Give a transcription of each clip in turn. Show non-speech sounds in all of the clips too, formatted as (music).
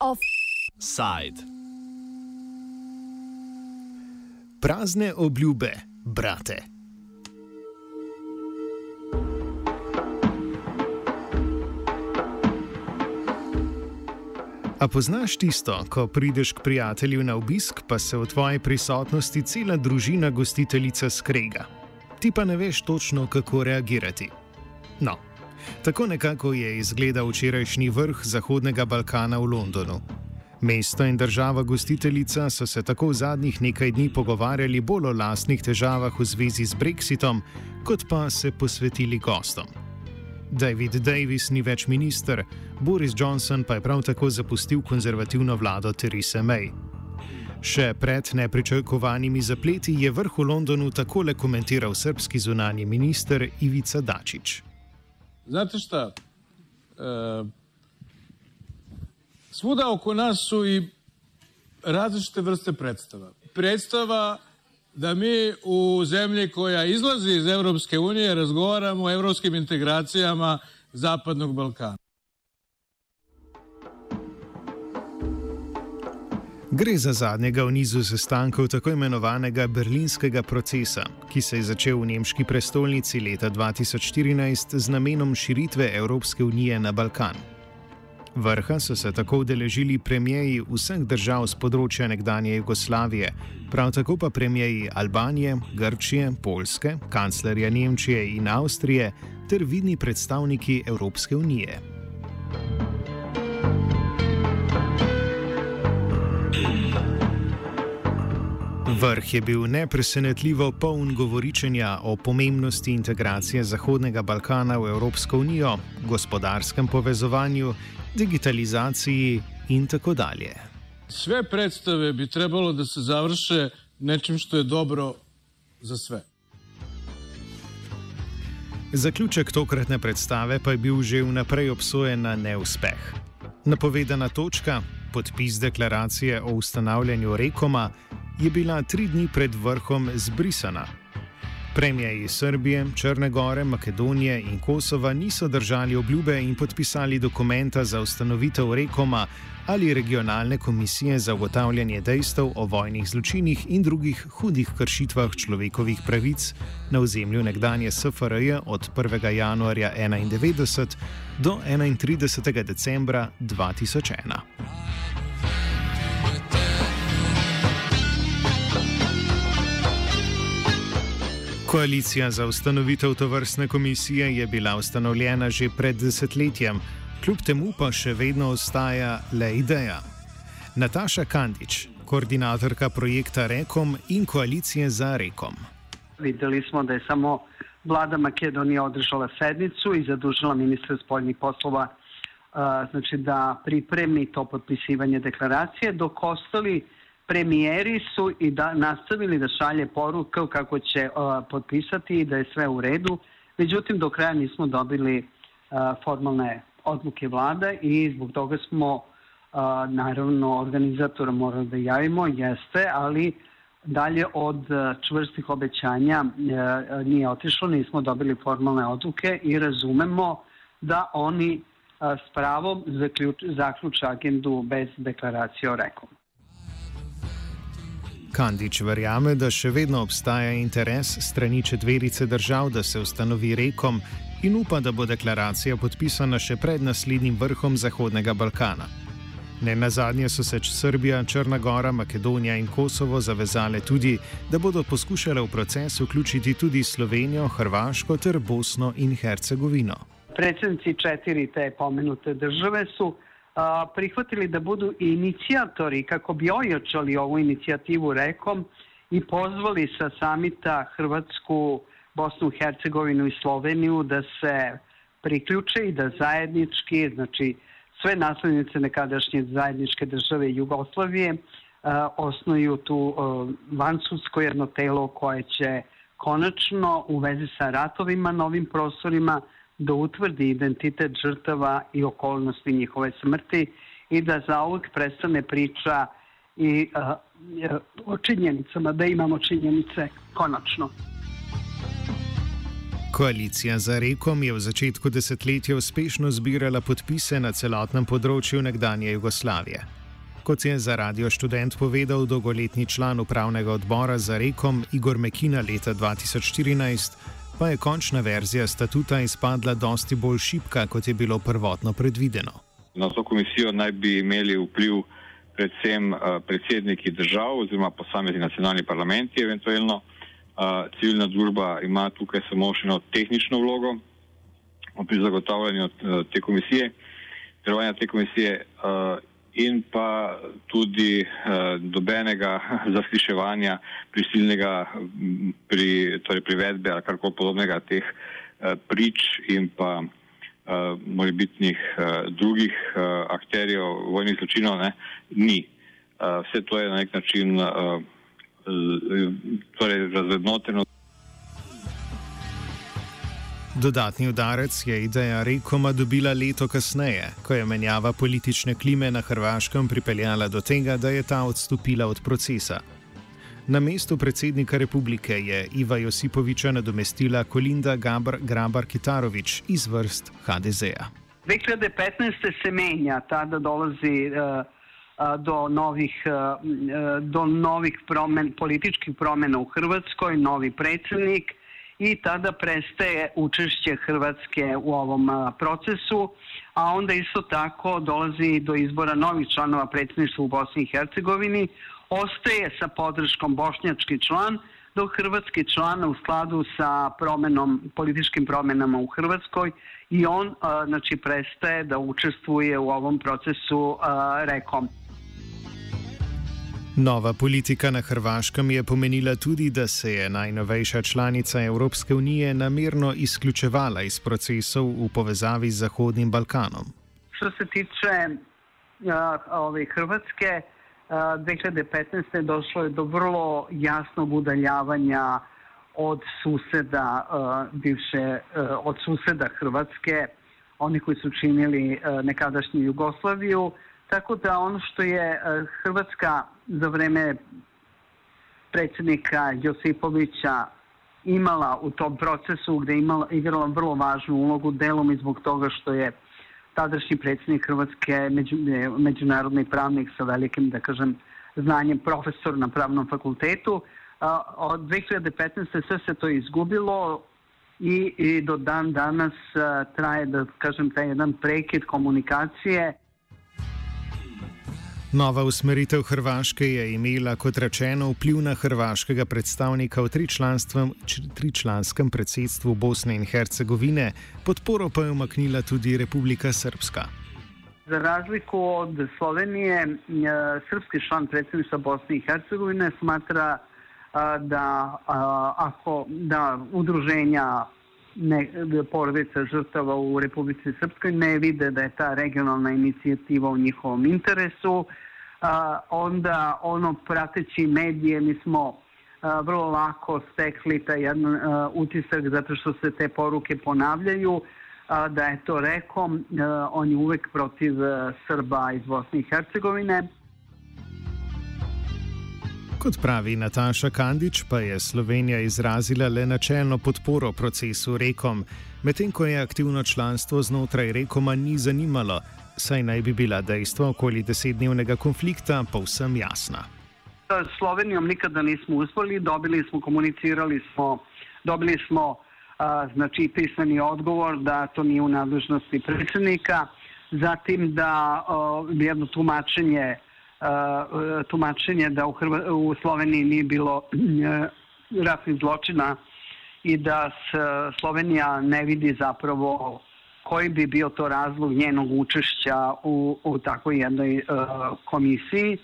Offside. Prazne obljube, brate. A poznaš tisto, ko prideš k prijatelju na obisk, pa se v tvoji prisotnosti cela družina gostiteljica skrega. Ti pa ne veš točno, kako reagirati. No, tako nekako je izgledal včerajšnji vrh Zahodnega Balkana v Londonu. Mesto in država gostiteljica so se tako v zadnjih nekaj dni pogovarjali bolj o lastnih težavah v zvezi z Brexitom, kot pa se posvetili gostom. David Davis ni več minister, Boris Johnson pa je prav tako zapustil konzervativno vlado Theresa May. Še pred nepričakovanimi zapleti je vrh v Londonu takole komentiral srpski zunani minister Ivica Dačić. Znate šta? E, svuda oko nas su i različite vrste predstava. Predstava da mi u zemlji koja izlazi iz Europske unije razgovaramo o evropskim integracijama Zapadnog Balkana. Gre za zadnjega v nizu sestankov tako imenovanega berlinskega procesa, ki se je začel v nemški prestolnici leta 2014 z namenom širitve Evropske unije na Balkan. Vrha so se tako udeležili premijeji vseh držav z področja nekdanje Jugoslavije, prav tako pa premijeji Albanije, Grčije, Poljske, kanclerja Nemčije in Avstrije ter vidni predstavniki Evropske unije. Vrh je bil nepresenetljivo poln govoričenja o pomembnosti integracije Zahodnega Balkana v Evropsko unijo, gospodarskem povezovanju digitalizaciji in tako dalje. Sve predstave bi trebalo da se završe nečim što je dobro za sve. Zaključek tokratne predstave pa je bil že vnaprej obsojen na neuspeh. Napovedana točka, podpis deklaracije o ustanavljanju Rekoma, je bila tri dni pred vrhom zbrisana, Premijeji Srbije, Črne Gore, Makedonije in Kosova niso držali obljube in podpisali dokumenta za ustanovitev Rekoma ali regionalne komisije za ugotavljanje dejstev o vojnih zločinih in drugih hudih kršitvah človekovih pravic na ozemlju nekdanje SFRJ od 1. januarja 1991 do 31. decembra 2001. Koalicija za ustanovitev tovrstne komisije je bila ustanovljena že pred desetletjem, kljub temu pa še vedno ostaja le ideja. Nataša Kandič, koordinatorka projekta Rekom in koalicije za Rekom. Videli smo, da je samo vlada Makedonije održala sednicu i zadužila ministra spoljnih poslova uh, znači da pripremi to potpisivanje deklaracije, dok ostali premijeri su i da nastavili da šalje poruke kako će uh, potpisati i da je sve u redu. Međutim, do kraja nismo dobili uh, formalne odluke vlada i zbog toga smo uh, naravno organizatora morali da javimo, jeste, ali dalje od čvrstih obećanja nije otišlo, nismo dobili formalne odluke i razumemo da oni s pravom zaključe agendu bez deklaracije o rekom. Kandič verjame, da še vedno obstaja interes strani četverice držav, da se ustanovi rekom in upa, da bo deklaracija podpisana še pred naslednjim vrhom Zahodnega Balkana. Ne na zadnje so se Srbija, Črna Gora, Makedonija in Kosovo zavezale tudi, da bodo poskušale v proces vključiti tudi Slovenijo, Hrvaško ter Bosno in Hercegovino. Predsednici četiri te pomenute države so a, prihvatili da budu inicijatori kako bi ojačali ovu inicijativu rekom i pozvali sa samita Hrvatsku, Bosnu, Hercegovinu i Sloveniju da se priključe i da zajednički, znači sve naslednice nekadašnje zajedničke države Jugoslavije a, osnuju tu a, vansudsko jedno telo koje će konačno u vezi sa ratovima na ovim prostorima da utvrdi identitet žrtava i okolnosti njihove smrti i da zauvek prestane priča i uh, o činjenicama, da imamo činjenice konačno. Koalicija za rekom je v začetku desetletja uspešno zbirala podpise na celotnem področju nekdanje Jugoslavije. Kot je za radio študent povedal dolgoletni član upravnega odbora za rekom Igor Mekina leta 2014, pa je končna verzija statuta izpadla dosti bolj šipka, kot je bilo prvotno predvideno. Na to komisijo naj bi imeli vpliv predvsem uh, predsedniki držav oziroma posamezni nacionalni parlamenti, eventualno. Uh, civilna družba ima tukaj samo še eno tehnično vlogo pri zagotavljanju uh, te komisije, delovanja te komisije in pa tudi uh, dobenega (laughs) zasliševanja prisilnega pri, torej privedbe ali karkoli podobnega teh uh, prič in pa uh, morebitnih uh, drugih uh, akterjev vojnih zločinov ne, ni. Uh, vse to je na nek način uh, torej razvednoteno. Dodatni udarec je ideja Rekoma dobila leto kasneje, ko je menjava politične klime na Hrvaškem pripeljala do tega, da je ta odstopila od procesa. Na mestu predsednika republike je Iva Josipoviča nadomestila Kolinda Gabr Grabar Kitarovič iz vrst HDZ-a. 2015. se menja, tada dolazi uh, do novih, uh, do novih promen, političkih promjena u Hrvatskoj, novi predsjednik i tada prestaje učešće Hrvatske u ovom procesu, a onda isto tako dolazi do izbora novih članova predsjedništva u Bosni i Hercegovini, ostaje sa podrškom bošnjački član, dok hrvatski član u skladu sa promenom, političkim promenama u Hrvatskoj i on znači, prestaje da učestvuje u ovom procesu rekom. Nova politika na Hrvaškem je pomenila tudi, da se je najnovejša članica Evropske unije namerno izključevala iz procesov v povezavi z Zahodnim Balkanom. Što se tiče uh, ove Hrvatske, uh, 2015. došlo je do vrlo jasnog udaljavanja od suseda uh, bivše, uh, od suseda Hrvatske, oni koji su činili uh, nekadašnju Jugoslaviju. Tako da ono što je uh, Hrvatska za vreme predsjednika Josipovića imala u tom procesu gde je imala, igrala vrlo važnu ulogu delom i zbog toga što je tadašnji predsjednik Hrvatske među, međunarodni pravnik sa velikim, da kažem, znanjem profesor na pravnom fakultetu. Od 2015. sve se to izgubilo i, i do dan danas traje, da kažem, taj jedan prekid komunikacije. Nova usmeritev Hrvaške je imela, kot rečeno, vpliv na hrvaškega predstavnika v tričlanskem predsedstvu Bosne in Hercegovine, podporo pa je umaknila tudi Republika Srpska. Za razliku od Slovenije, srpski član predsedništva Bosne in Hercegovine smatra, da, ako, da udruženja ne, porodica žrtava u Republici Srpskoj ne vide da je ta regionalna inicijativa u njihovom interesu, a, onda ono prateći medije mi smo a, vrlo lako stekli taj jedan a, utisak zato što se te poruke ponavljaju a, da je to rekom, a, on je uvek protiv a, Srba iz Bosne i Hercegovine. Kot pravi Nataša Kandič, pa je Slovenija izrazila le načelno podporo procesu Rekom, medtem ko je aktivno članstvo znotraj Rekoma ni zanimalo, saj naj bi bila dejstva okoli desetdnevnega konflikta povsem jasna. S Slovenijom nikada nismo uspeli, dobili smo, komunicirali smo, dobili smo a, znači, pisani odgovor da to nije u nadležnosti predsjednika, zatim da a, jedno tumačenje tumačenje da u, Hrva, u Sloveniji nije bilo ratnih zločina i da Slovenija ne vidi zapravo koji bi bio to razlog njenog učešća u, u takvoj jednoj uh, komisiji.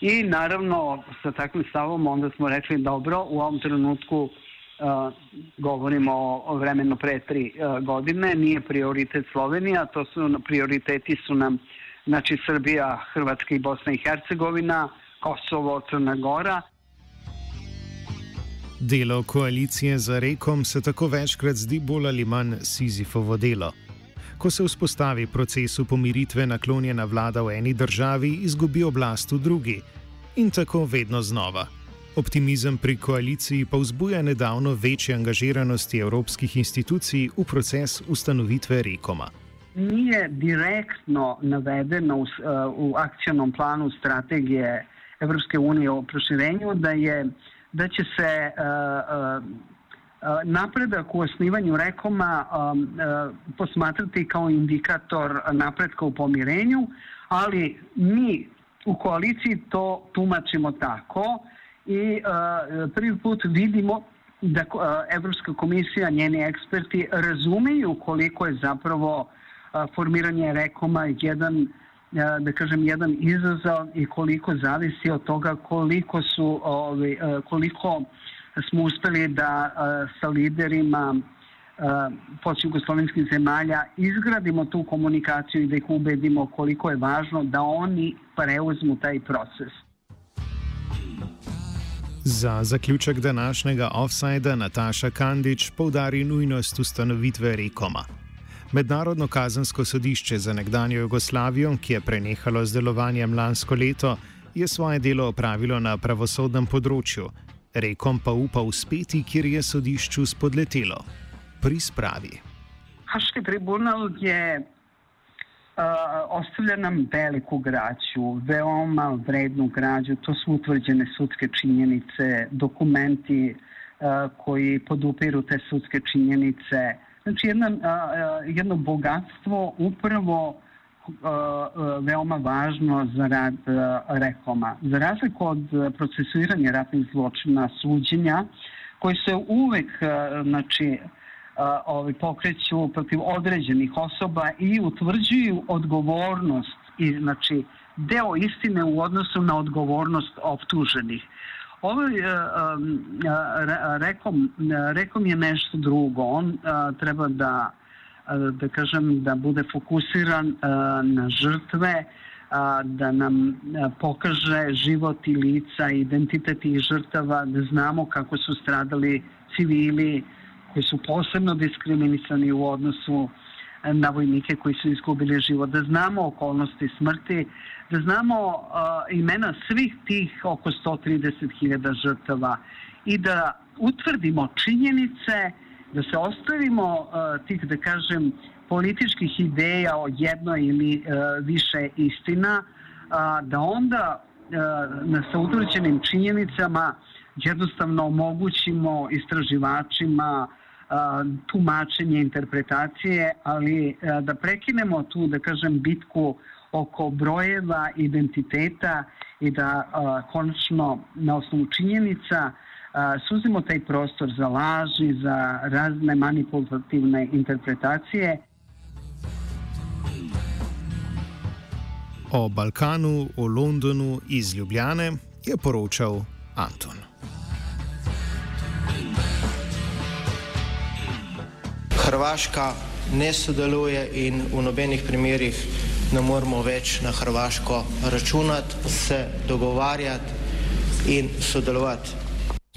I naravno sa takvim stavom onda smo rekli dobro, u ovom trenutku uh, govorimo o vremeno pre tri uh, godine, nije prioritet Slovenija, to su prioriteti su nam znači Srbija, Hrvatska i Bosna i Hercegovina, Kosovo, Crna Gora. Delo koalicije za rekom se tako večkrat zdi bolj ali manj Sizifovo delo. Ko se vzpostavi procesu pomiritve naklonjena vlada v eni državi, izgubi oblast v drugi. In tako vedno znova. Optimizem pri koaliciji pa vzbuja nedavno večje angažiranosti evropskih institucij v proces ustanovitve Rekoma. Nije direktno navedeno v, v akcijnem planu strategije Evropske unije o proširenju, da, je, da će se uh, uh, napredak u osnivanju Rekoma um, posmatrati kao indikator napretka u pomirenju, ali mi u koaliciji to tumačimo tako i prvi put vidimo da Evropska komisija, njeni eksperti razumeju koliko je zapravo formiranje rekoma jedan da kažem jedan izazov i koliko zavisi od toga koliko su ovi, koliko smo uspeli da sa liderima post-jugoslovenskih zemalja izgradimo tu komunikaciju i da ih ubedimo koliko je važno da oni preuzmu taj proces. Za zaključek današnjega offsajda Nataša Kandič poudari nujnost ustanovitve Rekoma. Mednarodno kazensko sodišče za nekdanjo Jugoslavijo, ki je prenehalo z delovanjem lansko leto, je svoje delo opravilo na pravosodnem področju. Rekom pa upa uspeti, kjer je sodišču spodletelo pri spravi. Haški tribunal je uh, ostavlja nam veliku građu, veoma vrednu građu. To su utvrđene sudske činjenice, dokumenti uh, koji podupiru te sudske činjenice. Znači jedna, jedno bogatstvo upravo veoma važno za rad Rekoma. Za razliku od procesuiranja ratnih zločina, suđenja, koji se uvek znači, ovaj, pokreću protiv određenih osoba i utvrđuju odgovornost i znači deo istine u odnosu na odgovornost optuženih. Ovo je, rekom, rekom je nešto drugo. On treba da, da kažem, da bude fokusiran na žrtve, da nam pokaže život i lica, identitet i žrtava, da znamo kako su stradali civili, koji su posebno diskriminisani u odnosu e, na vojnike koji su izgubili život, da znamo okolnosti smrti, da znamo uh, imena svih tih oko 130.000 žrtava i da utvrdimo činjenice, da se ostavimo uh, tih, da kažem, političkih ideja o jednoj ili uh, više istina, da onda na sa utvrđenim činjenicama jednostavno omogućimo istraživačima tumačenje, interpretacije, ali da prekinemo tu, da kažem, bitku oko brojeva, identiteta i da konačno na osnovu činjenica suzimo taj prostor za laži, za razne manipulativne interpretacije. O Balkanu, o Londonu iz Ljubljane je poročal Anton. Hrvaška ne sodeluje in v nobenih primerjih ne moramo več na Hrvaško računati, se dogovarjati in sodelovati.